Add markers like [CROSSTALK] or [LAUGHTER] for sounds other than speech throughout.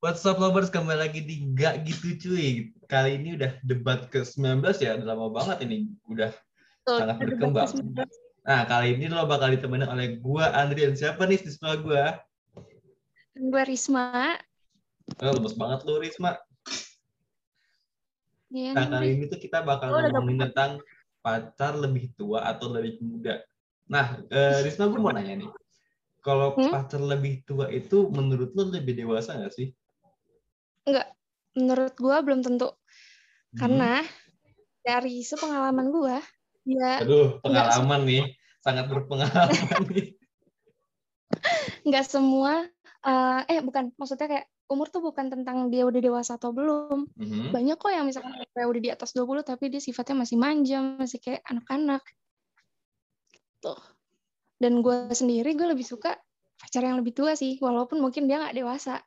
What's up lovers kembali lagi di Gak Gitu Cuy. Kali ini udah debat ke-19 ya, udah lama banget ini. Udah Tuh, sangat berkembang. Nah, kali ini lo bakal ditemani oleh gua Andrian. Siapa nih di sebelah gua? Gue Risma. Oh, lemes banget lo, Risma. Ya, Nah, kali ini tuh kita bakal Oh, ngomongin tentang pacar lebih tua atau lebih muda. Nah, eh, Risma gue mau nanya nih. Kalau Hmm? pacar lebih tua itu menurut lo lebih dewasa nggak sih? Menurut gue belum tentu. Hmm. Karena dari sepengalaman gue, ya Aduh, pengalaman nih. Sangat berpengalaman [LAUGHS] nih. nggak semua, eh, eh bukan, maksudnya kayak umur tuh bukan tentang dia udah dewasa atau belum. Mhm. Banyak kok yang misalkan kayak udah di atas 20 tapi dia sifatnya masih manja, masih kayak anak-anak. Tuh. Dan gue sendiri, gue lebih suka pacar yang lebih tua sih, walaupun mungkin dia nggak dewasa.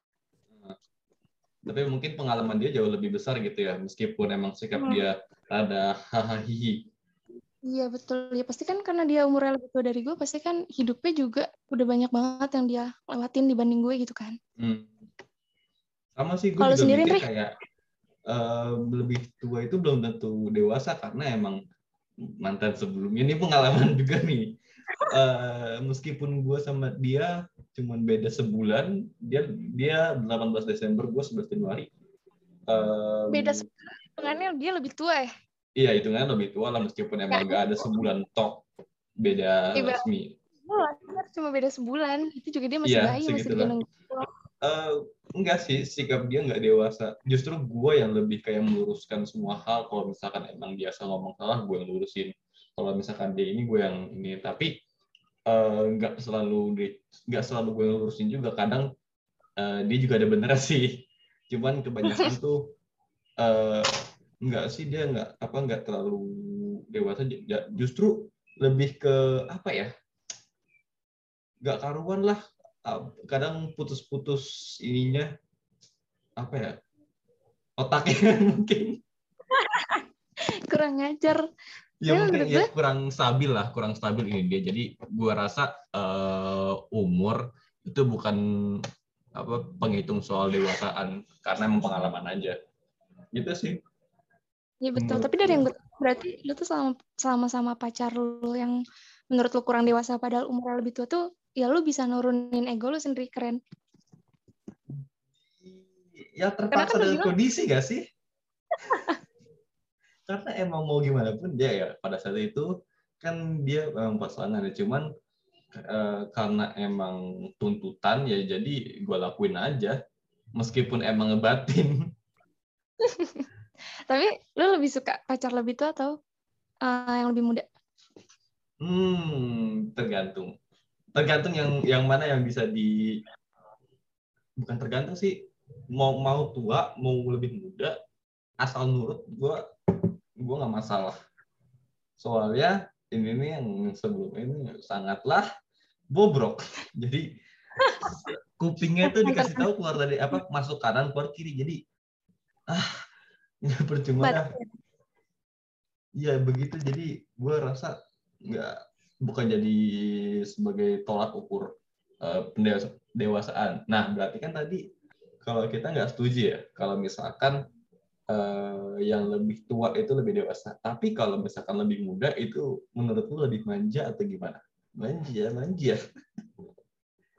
Tapi mungkin pengalaman dia jauh lebih besar gitu ya meskipun emang sikap Hmm. dia ada hahaha Iya betul. Ya pasti kan karena dia umurnya lebih tua dari gue, pasti kan hidupnya juga udah banyak banget yang dia lewatin dibanding gue gitu kan. hmm. sama sih gue Kalau juga sendiri, mikir kayak eh, lebih tua itu belum tentu dewasa karena emang mantan sebelumnya ini pengalaman [LAUGHS] juga nih Eh, meskipun gue sama dia cuman beda sebulan dia dia 18 Desember gue 11 Januari Em, Beda sebenarnya dia lebih tua ya. iya hitungannya lebih tua lah meskipun emang gak ada sebulan tok beda Ibarat- resmi Oh, cuma beda sebulan. Itu juga dia masih Iya, bayi, masih segitulah. digendong. Eh, enggak sih sikap dia nggak dewasa justru gue yang lebih kayak meluruskan semua hal kalau misalkan emang dia asal ngomong salah gue yang lurusin kalau misalkan dia ini gue yang ini tapi eh, nggak selalu di- nggak selalu gue lurusin juga kadang eh, dia juga ada bener sih. [LAUGHS] Cuman kebanyakan tuh eh, nggak sih dia nggak apa nggak terlalu dewasa. Justru lebih ke apa ya nggak karuan lah. Ah, kadang putus-putus ininya apa ya otaknya [LAUGHS] mungkin. Kurang ngajar. Ya Ya, mungkin ya kurang stabil lah kurang stabil ini dia. Jadi gua rasa eh, umur itu bukan apa penghitung soal dewasaan karena emang pengalaman aja. Gitu sih. Iya betul. Menurut Tapi dari yang berarti lu tuh selama selama sama pacar lu yang menurut lu kurang dewasa padahal umurnya lebih tua tuh ya lu bisa nurunin ego lu sendiri keren. ya terpaksa kan lu dengan bilang- kondisi gak sih [LAUGHS] karena emang mau gimana pun dia ya pada saat itu kan dia memang pasangan ya. Cuman eh, karena emang tuntutan ya jadi gue lakuin aja. Meskipun emang ngebatin. [LAUGHS] Tapi lu lebih suka pacar lebih tua atau eh, yang lebih muda? hmm tergantung. Tergantung yang yang mana yang bisa di bukan tergantung sih. Mau mau tua mau lebih muda asal nurut gue gue nggak masalah. Soalnya ini nih yang sebelum ini sangatlah bobrok. [LAUGHS] Jadi kupingnya tuh dikasih tahu keluar dari apa masuk kanan keluar kiri. Jadi ah nggak percuma dah. ya? Begitu. Jadi gue rasa nggak bukan jadi sebagai tolak ukur pendewasaan. Nah berarti kan tadi kalau kita nggak setuju ya kalau misalkan eh, yang lebih tua itu lebih dewasa. Tapi kalau misalkan lebih muda itu menurut lu lebih manja atau gimana? Manja, manja.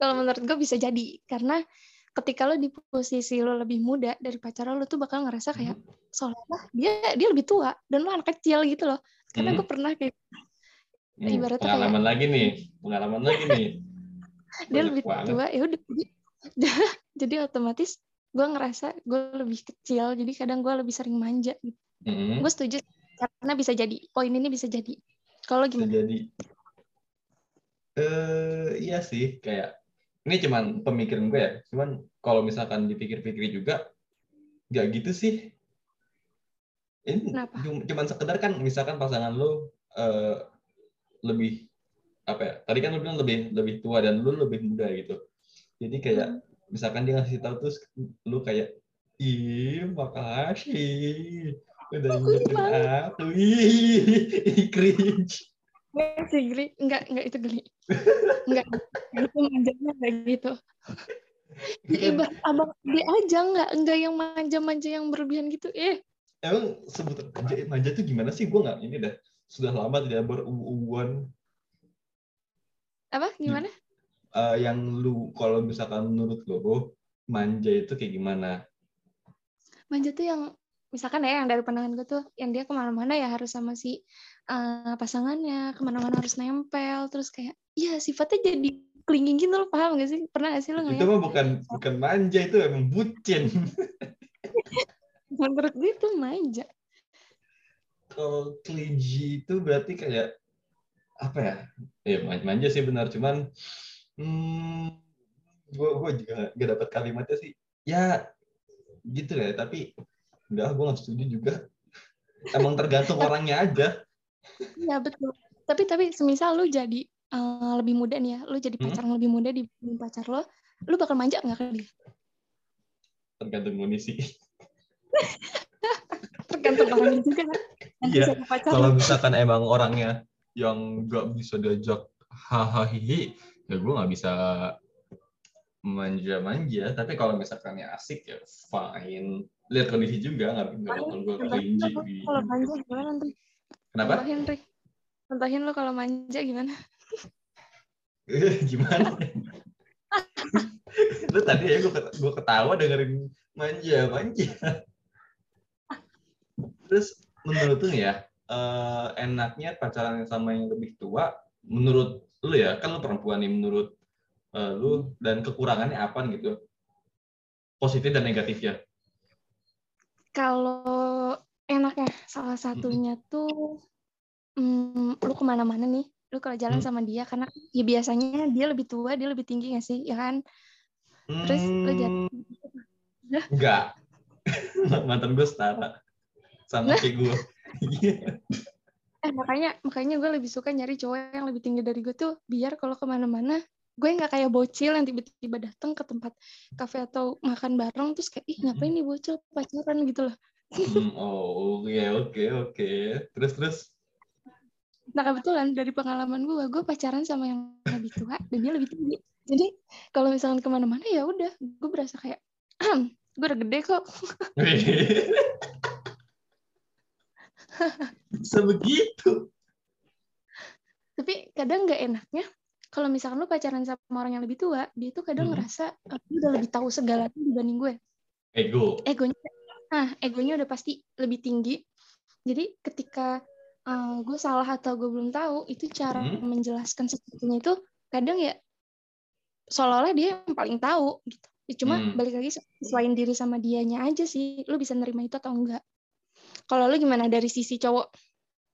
Kalau menurut gue bisa jadi karena ketika lo di posisi lo lebih muda dari pacar lo, lo tuh bakal ngerasa kayak seolah-olah dia dia lebih tua dan lo anak kecil gitu loh. Karena Hmm. gue pernah kayak Hmm, Ibaratnya pengalaman lagi nih, pengalaman lagi nih. [LAUGHS] dia Banyak lebih banget. tua ya udah jadi [LAUGHS] otomatis gue ngerasa gue lebih kecil jadi kadang gue lebih sering manja gitu. Hmm, Gue setuju karena bisa jadi poin ini bisa jadi. Kalau lo bisa gimana? jadi. Eh, iya sih, kayak ini cuman pemikiran gue ya. Cuman kalau misalkan dipikir-pikir juga, nggak gitu sih. Ini Kenapa? cum- cuman sekedar kan, misalkan pasangan lo eh, lebih apa ya? Tadi kan lo bilang lebih lebih tua dan lo lebih muda gitu. Jadi kayak Hmm. Misalkan dia ngasih tahu terus lu kayak ih makasih udah banget. aku ih cringe Enggak sih, Geli. Enggak, enggak itu geli. Enggak. Itu manjanya kayak gitu. Ya, ibarat abang dia aja nggak nggak yang manja-manja yang berlebihan gitu. Eh, Emang sebutan manja, manja tuh gimana sih? Gue nggak ini dah. Sudah lama tidak beruuan. apa gimana? Eh, yang lu kalau misalkan menurut lo manja itu kayak gimana? Manja tuh yang misalkan ya yang dari pandangan gue tuh yang dia ke mana-mana ya harus sama si eh, pasangannya ke mana-mana harus nempel terus kayak ya sifatnya jadi clinging gitu lo paham gak sih pernah gak sih lo Itu ngeliat mah bukan bukan manja itu emang bucin. [LAUGHS] menurut gue itu manja kalau clingy itu berarti kayak apa ya? Ya man- manja sih benar, cuman hmm, gue gue juga gak dapat kalimatnya sih. Ya gitu ya, tapi enggak, gue nggak setuju juga. Emang tergantung [LAUGHS] orangnya aja. ya betul tapi tapi semisal lu jadi eh, lebih muda nih ya lu jadi Hmm. pacar yang lebih muda dibanding pacar lo lu bakal manja nggak ke dia Tergantung kondisi. [LAUGHS] tergantung orangnya juga kan Iya, Kalau misalkan emang orangnya yang nggak bisa diajak hahaha ya gue nggak bisa manja-manja. Tapi kalau misalkan ya asik ya fine. Lihat kondisi juga nggak nggak bakal gue di- kalau manja gimana nanti Kenapa? contohin Ri contohin lo kalau manja gimana [LAUGHS] Gimana? Lu tadi ya gue gue ketawa dengerin manja manja. Terus menurut lu ya eh, enaknya pacaran sama yang lebih tua menurut lu ya kan lu perempuan nih menurut eh, lu dan kekurangannya apa gitu? Positif dan negatifnya? Kalau enaknya salah satunya tuh mm, lu ke mana-mana nih? Lu kalau jalan Hmm. sama dia karena ya biasanya dia lebih tua dia lebih tinggi gak sih? Ya kan? Terus lu Hmm, Hah? enggak [LAUGHS] mantan gue setara sama kayak gue [LAUGHS] eh makanya makanya gue lebih suka nyari cowok yang lebih tinggi dari gue tuh biar kalau ke mana-mana gue nggak kayak bocil yang tiba-tiba datang ke tempat kafe atau makan bareng terus kayak ih ngapain nih bocil pacaran? gitu loh. Hmm, oh oke oke oke. Terus terus? Nah kebetulan dari pengalaman gue gue pacaran sama yang lebih tua dan dia lebih tinggi. Jadi kalau misalkan ke mana-mana ya udah gue berasa kayak [CLEARS THROAT] gue udah gede kok bisa begitu tapi kadang nggak enaknya kalau misalkan lu pacaran sama orang yang lebih tua dia tuh kadang Hmm. ngerasa "Ah, dia udah lebih tahu segalanya dibanding gue ego egonya nah egonya udah pasti lebih tinggi jadi ketika uh, gue salah atau gue belum tahu itu cara Hmm. menjelaskan sesuatunya itu kadang ya seolah-olah dia yang paling tahu gitu Ya, cuma Hmm. balik lagi sesuaiin diri sama dianya aja sih lu bisa nerima itu atau enggak kalau lu gimana dari sisi cowok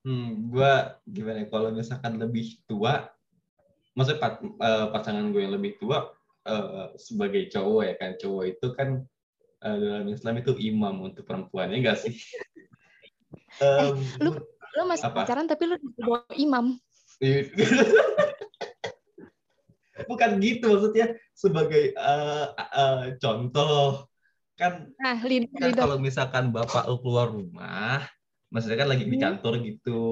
Hmm, gua gimana ya, kalau misalkan lebih tua, maksudnya pat- eh, pasangan gue yang lebih tua eh, sebagai cowok ya kan, cowok itu kan eh, dalam Islam itu imam untuk perempuannya enggak sih? [LAUGHS] Em, lu- lu masih Apa? pacaran tapi lu bawa imam [LAUGHS] Bukan gitu maksudnya sebagai eh, eh, contoh kan nah leader kan leader kalau misalkan bapak lu keluar rumah, maksudnya kan lagi di Hmm. kantor gitu,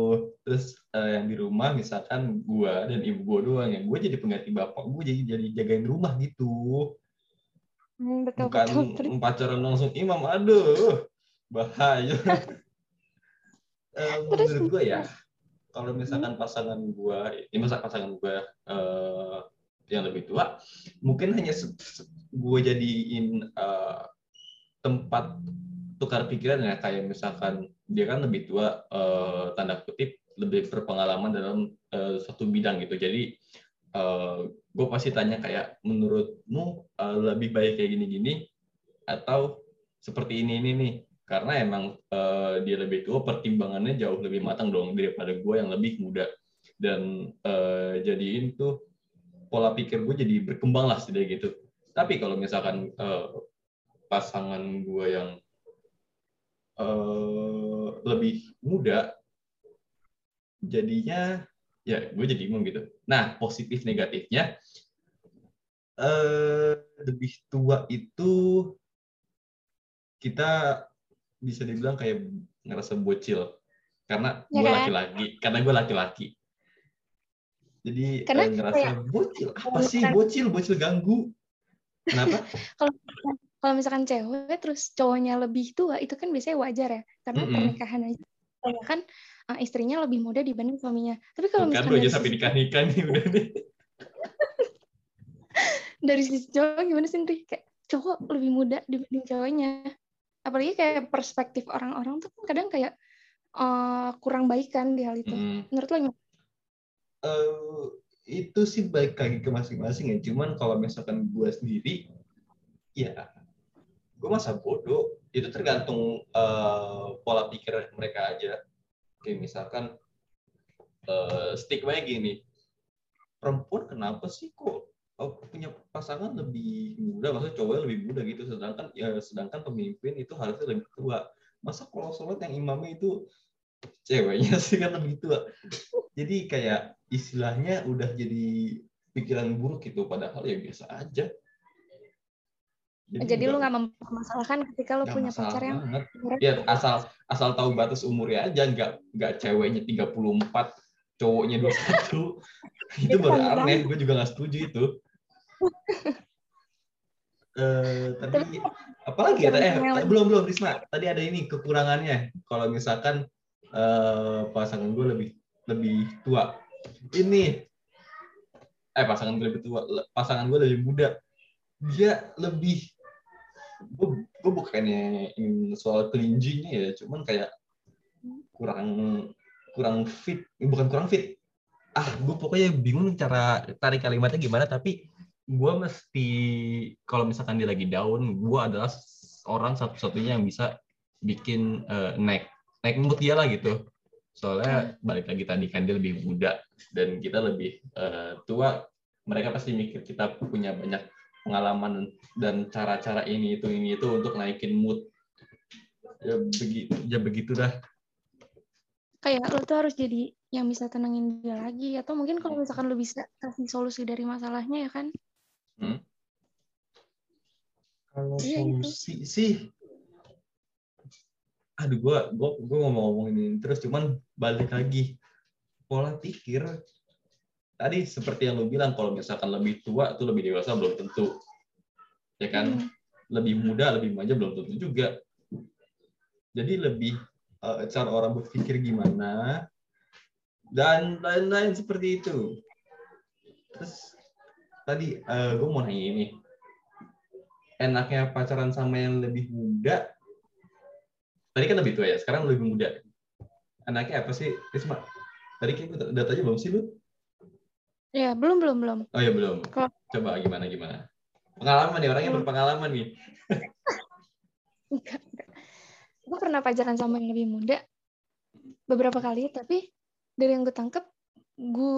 terus eh, yang di rumah misalkan gua dan ibu gua doang, yang gua jadi pengganti bapak gua jadi jadi jagain rumah gitu, Hmm, betul bukan betul pacaran langsung imam, aduh bahaya. [LAUGHS] Eh, Terus menurut gua ya, kalau misalkan pasangan gua, ya masa pasangan gua eh, yang lebih tua, mungkin hanya gua jadiin eh, tempat tukar pikiran ya kayak misalkan dia kan lebih tua eh, tanda kutip lebih berpengalaman dalam eh, suatu bidang gitu. Jadi gue pasti tanya kayak menurutmu eh, lebih baik kayak gini-gini atau seperti ini ini nih karena emang eh, dia lebih tua pertimbangannya jauh lebih matang dong daripada gue yang lebih muda. Dan eh, jadiin tuh pola pikir gue jadi berkembang lah setidaknya gitu. Tapi kalau misalkan eh, pasangan gue yang eh, lebih muda jadinya ya gue jadi bingung gitu. Nah positif negatifnya eh lebih tua itu kita bisa dibilang kayak ngerasa bocil. Karena Ya gue kan? laki-laki karena gue laki-laki. Jadi Karena eh, ngerasa bocil. Apa sih bocil? Bocil ganggu. Kenapa? [LAUGHS] kalau kalau misalkan cewek terus cowoknya lebih tua itu kan biasanya wajar ya karena Mm-mm. pernikahan aja kan uh, istrinya lebih muda dibanding suaminya tapi kalau Kan misalkan aja sampai sisi, nikah nikah nih udah nih. [LAUGHS] dari sisi cowok gimana sih Ndri? kayak cowok lebih muda dibanding cowoknya apalagi kayak perspektif orang-orang tuh kan kadang kayak uh, kurang baik kan di hal itu Mm. menurut lo gimana? Eh, itu sih baik lagi ke masing-masing ya. Cuman kalau misalkan gue sendiri, ya gue masa bodoh. Itu tergantung eh, pola pikir mereka aja. Kayak misalkan eh, stigma gini, perempuan kenapa sih kok eh, punya pasangan lebih muda, maksudnya cowoknya lebih muda gitu, sedangkan ya sedangkan pemimpin itu harusnya lebih tua. Masa kalau sholat yang imamnya itu ceweknya [LAUGHS] sih kan lebih tua. Jadi kayak istilahnya udah jadi pikiran buruk gitu, padahal ya biasa aja. Jadi lu nggak- mempermasalahkan ketika lu punya pacar yang banget. Ya asal asal tahu batas umurnya aja, nggak nggak ceweknya 34, cowoknya 21. [LAUGHS] itu baru aneh gue juga nggak setuju itu. [LAUGHS] Eh, tadi apalagi ya? Eh, belum belum Risma. Tadi ada ini kekurangannya. Kalau misalkan eh, pasangan gue lebih lebih tua. Ini eh pasangan gue lebih tua, pasangan gue lebih muda. Dia lebih gue gue bukannya soal kelinjinya ya, cuman kayak kurang kurang fit, bukan kurang fit. Ah, gue pokoknya bingung cara tarik kalimatnya gimana, tapi gue mesti kalau misalkan dia lagi down, gue adalah orang satu-satunya yang bisa bikin eh, naik naik mood dia lah gitu. Soalnya balik lagi tadi kan dia lebih muda dan kita lebih eh, tua. Mereka pasti mikir kita punya banyak pengalaman dan cara-cara ini itu ini itu untuk naikin mood. Ya begitu, ya begitu dah. kayak lo tuh harus jadi yang bisa tenangin dia lagi atau mungkin kalau misalkan lo bisa kasih solusi dari masalahnya ya kan Kalau Iya, gitu. solusi sih, aduh gue gua gua ngomong ngomongin terus cuman balik lagi pola pikir tadi seperti yang lu bilang kalau misalkan lebih tua tuh lebih dewasa belum tentu. Ya kan? Hmm. lebih muda lebih manja belum tentu juga. Jadi lebih eh, cara orang berpikir gimana dan lain-lain seperti itu. Terus tadi gue mau nanya ini. Enaknya pacaran sama yang lebih muda? Tadi kan lebih tua ya sekarang lebih muda. Enaknya apa sih? Risma tadi kayak gue datanya belum sih lu ya belum belum belum. Oh ya belum. Kalau- coba gimana gimana? Pengalaman nih orangnya Belum. berpengalaman nih. [LAUGHS] Enggak enggak. Gue pernah pacaran sama yang lebih muda beberapa kali tapi dari yang gue tangkep gue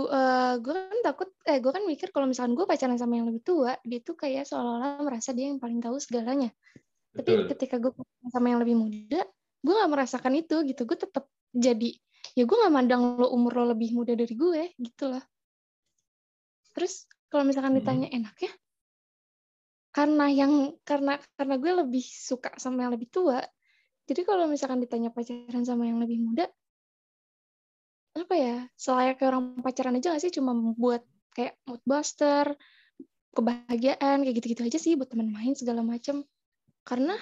gue kan takut eh gue kan mikir kalau misalkan gue pacaran sama yang lebih tua dia tuh kayak seolah-olah merasa dia yang paling tahu segalanya. Tapi betul. ketika gue pacaran sama yang lebih muda gue nggak merasakan itu gitu. Gue tetap jadi ya gue nggak mandang lo umur lo lebih muda dari gue gitu loh terus kalau misalkan Hmm. ditanya enaknya? Karena yang karena karena gue lebih suka sama yang lebih tua. Jadi kalau misalkan ditanya pacaran sama yang lebih muda apa ya selayaknya orang pacaran aja gak sih? Cuma buat kayak mood booster kebahagiaan kayak gitu-gitu aja sih buat teman main segala macem. Karena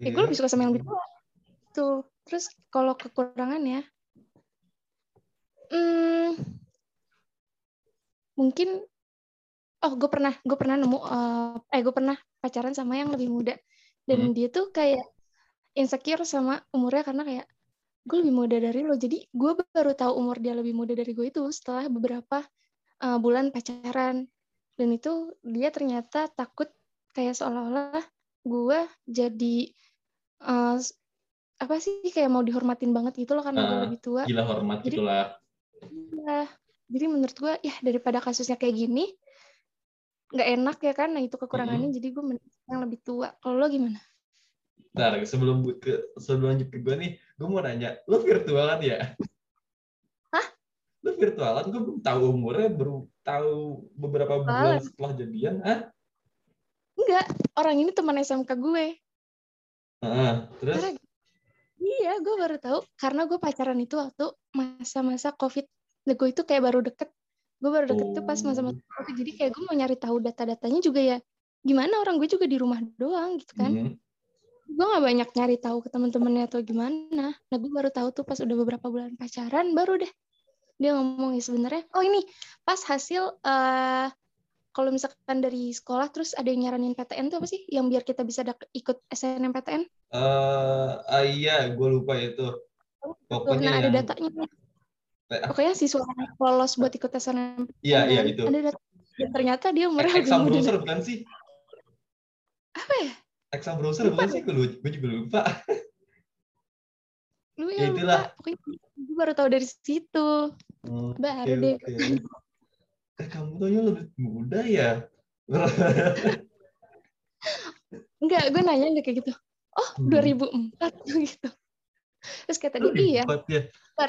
ya gue lebih suka sama yang lebih tua. Tuh. Terus kalau kekurangannya hmm, mungkin oh gue pernah gue pernah nemu eh, eh gue pernah pacaran sama yang lebih muda dan Hmm. dia tuh kayak insecure sama umurnya karena kayak gue lebih muda dari lo jadi gue baru tahu umur dia lebih muda dari gue itu setelah beberapa eh, bulan pacaran dan itu dia ternyata takut kayak seolah-olah gue jadi eh, apa sih kayak mau dihormatin banget gitu loh karena gue Ah, lebih tua gila hormat Jadi- gitulah Iya. Jadi menurut gue ya daripada kasusnya kayak gini nggak enak ya kan. Nah itu kekurangannya. Jadi gue yang lebih tua. Kalau lo gimana? Bentar, sebelum ke sebelum lanjut ke gue nih, gue mau nanya, lu virtualan ya? [LAUGHS] Hah? Lu virtualan? Gue belum tahu umurnya, baru tahu beberapa bulan setelah jadian. Hah? Enggak. Orang ini teman SMK gue. Heeh, terus? Karena iya gue baru tahu karena gue pacaran itu waktu masa-masa COVID. Nah, gue itu kayak baru deket. Gue baru deket tuh pas masa-masa COVID. Jadi kayak gue mau nyari tahu data-datanya juga ya gimana orang gue juga di rumah doang gitu kan Hmm. gue nggak banyak nyari tahu ke teman-temannya atau gimana nah gue baru tahu tuh pas udah beberapa bulan pacaran baru deh dia ngomong ya sebenarnya oh ini pas hasil eh kalau misalkan dari sekolah terus ada yang nyaranin PTN tuh apa sih yang biar kita bisa ikut SNMPTN Eh, ah, iya, gue lupa itu. Tuh, Pokoknya nah ada yang datanya pokoknya siswa lolos buat ikut SNMPTN iya iya itu. ada dan ternyata dia umurnya lebih muda browser bukan sih? apa ya Exam browser Lupa bukan deh. sih? Gue gue juga lupa. lu Ya, ya itulah. lupa pokoknya gue baru tahu dari situ Hmm, baru deh oke. Eh, kamu tuh lebih muda ya? [LAUGHS] enggak gue nanya enggak kayak gitu oh Hmm. 2004 [LAUGHS] gitu terus kata dia iya ya.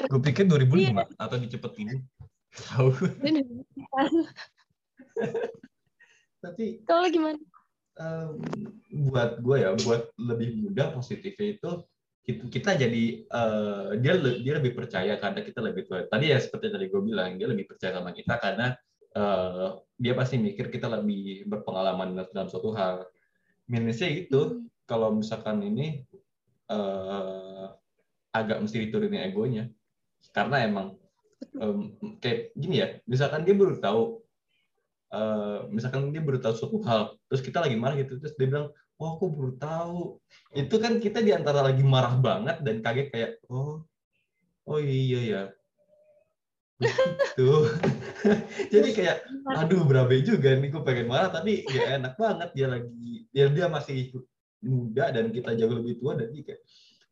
Gue pikir 2005 atau dicepetin. Tahu. [LAUGHS] Tapi Kalau gimana? em, buat gue ya, buat lebih muda positifnya itu kita, kita jadi eh, dia dia lebih percaya karena kita lebih tua. Tadi ya seperti tadi gue bilang dia lebih percaya sama kita karena eh, dia pasti mikir kita lebih berpengalaman dalam suatu hal. Minusnya itu Hmm. kalau misalkan ini eh, agak mesti diturunin egonya karena emang em, kayak gini ya misalkan dia baru tahu eh, misalkan dia baru tahu suatu hal terus kita lagi marah gitu terus dia bilang oh aku baru tahu. Itu kan kita di antara lagi marah banget dan kaget kayak oh oh iya ya. Gitu. [LAUGHS] Jadi kayak aduh berabe juga nih gue pengen marah tapi ya enak banget dia lagi dia dia masih muda dan kita jauh lebih tua dan dia kayak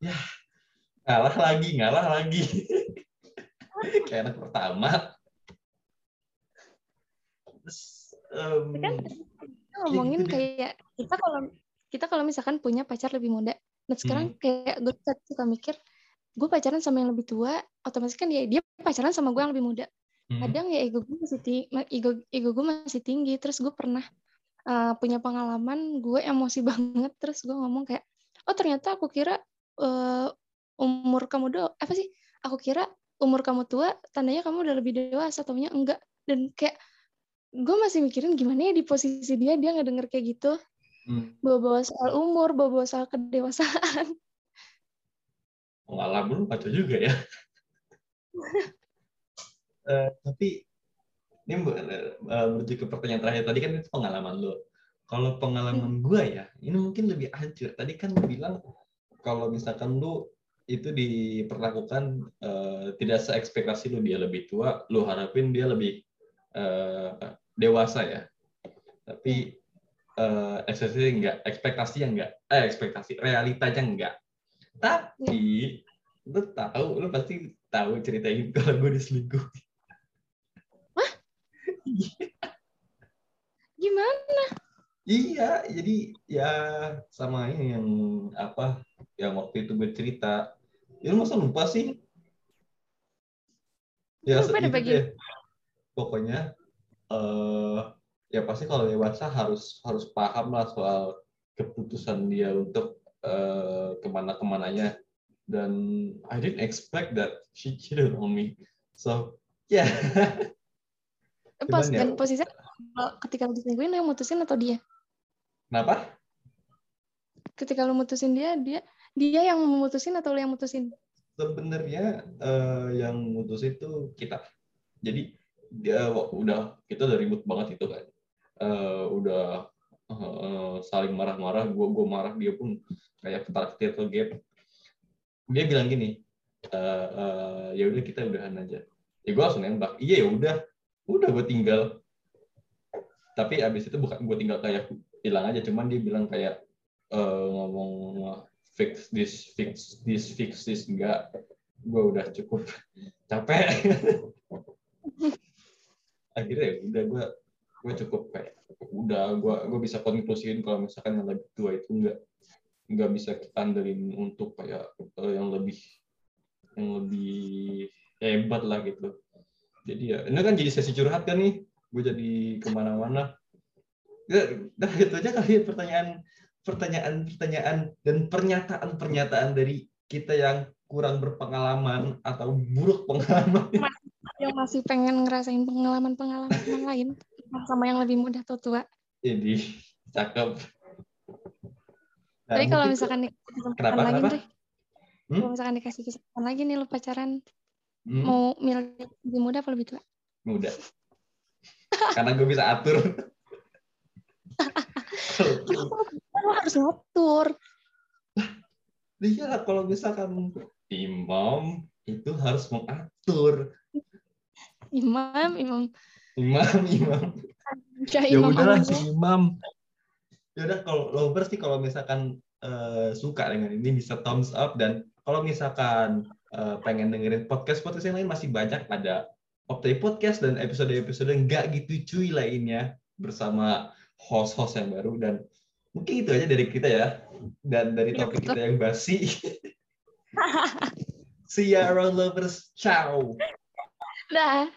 ya ngalah lagi ngalah lagi [LAUGHS] kayak anak pertama terus em, Kan kita ngomongin gitu kayak kita kalau kita kalau misalkan punya pacar lebih muda. Nah sekarang kayak gue suka mikir, gue pacaran sama yang lebih tua, otomatis kan dia dia pacaran sama gue yang lebih muda. hmm, Kadang ya ego gue masih tinggi, ego ego gue masih tinggi. Terus gue pernah uh, punya pengalaman, gue emosi [LAUGHS] banget. Terus gue ngomong kayak, oh ternyata aku kira uh, umur kamu do apa sih? Aku kira umur kamu tua, tandanya kamu udah lebih dewasa, taunya enggak. Dan kayak gue masih mikirin gimana ya di posisi dia dia nggak denger kayak gitu. Hmm, bawa-bawa soal umur bawa-bawa soal kedewasaan. [LAUGHS] Pengalaman lu kacau juga ya. [LAUGHS] Eh, tapi ini eh, menuju ke pertanyaan terakhir. Tadi kan itu pengalaman lo kalau pengalaman gue ya ini mungkin lebih hancur. Tadi kan lu bilang kalau misalkan lu itu diperlakukan eh, tidak seekspektasi lu dia lebih tua lu harapin dia lebih eh, dewasa ya. Tapi eh, ekspektasi enggak ekspektasi enggak eh ekspektasi realitanya enggak. Tapi lu tahu lu pasti tahu cerita ini [LAUGHS] kalau gue diselingkuh. Gimana? Iya, jadi ya sama ini yang apa yang waktu itu gue cerita. Ya lu masa lupa sih? Ya Lupa bagian. deh. Pokoknya eh ya pasti kalau dewasa harus harus paham lah soal keputusan dia untuk eh, ke mana-kemananya. Dan I didn't expect that [LAUGHS] she cheated on me. So, ya. Pas Cuman ya- dan posisinya kalau ketika lu diselingkuhin yang mutusin atau dia Kenapa? ketika lu mutusin dia dia dia yang memutusin atau lu yang mutusin? Sebenarnya eh, yang mutus itu kita. Jadi dia wah, udah kita udah ribut banget itu kan. Eh, udah eh, saling marah-marah. Gua gua marah dia pun kayak ketar ketir ke gap. Dia bilang gini eh, eh, ya udah kita udahan aja. Ya gua langsung nembak. Iya ya udah. Udah gue tinggal. Tapi abis itu bukan gue tinggal kayak hilang aja. Cuman dia bilang kayak eh, ngomong fix this fix this fix this enggak. Gue udah cukup [LAUGHS] capek. [LAUGHS] Akhirnya ya udah gue gue cukup kayak udah. Gue gue bisa konklusiin kalau misalkan yang lebih tua itu enggak nggak bisa kita andelin untuk kayak eh, yang lebih yang lebih hebat lah gitu. Jadi ya ini kan jadi sesi curhat kan nih. Gue jadi ke mana-mana. Ya dah itu aja kali ya pertanyaan pertanyaan pertanyaan dan pernyataan pernyataan dari kita yang kurang berpengalaman atau buruk pengalaman yang masih pengen ngerasain pengalaman-pengalaman lain sama yang lebih muda atau tua jadi cakep. Nah, Tapi kalau misalkan dikasih kesempatan Kenapa, lagi kenapa? nih, Hmm? kalau misalkan dikasih kesempatan lagi nih lu pacaran, hmm, mau milih lebih muda apa lebih tua? muda. Karena gue bisa atur. [LAUGHS] Kan lu harus ngatur. Iya lah kalau misalkan imam itu harus mengatur. Imam, imam, Imam, imam. Syah ya imam udahlah si imam ya udah kalau lovers sih kalau misalkan eh, suka dengan ini bisa thumbs up dan kalau misalkan eh, pengen dengerin podcast podcast yang lain masih banyak ada Optay Podcast dan episode-episode nggak gitu cuy lainnya bersama host-host yang baru dan mungkin itu aja dari kita ya dan dari Ya, topik kita yang basi. [LAUGHS] See ya around lovers. Ciao. Dah.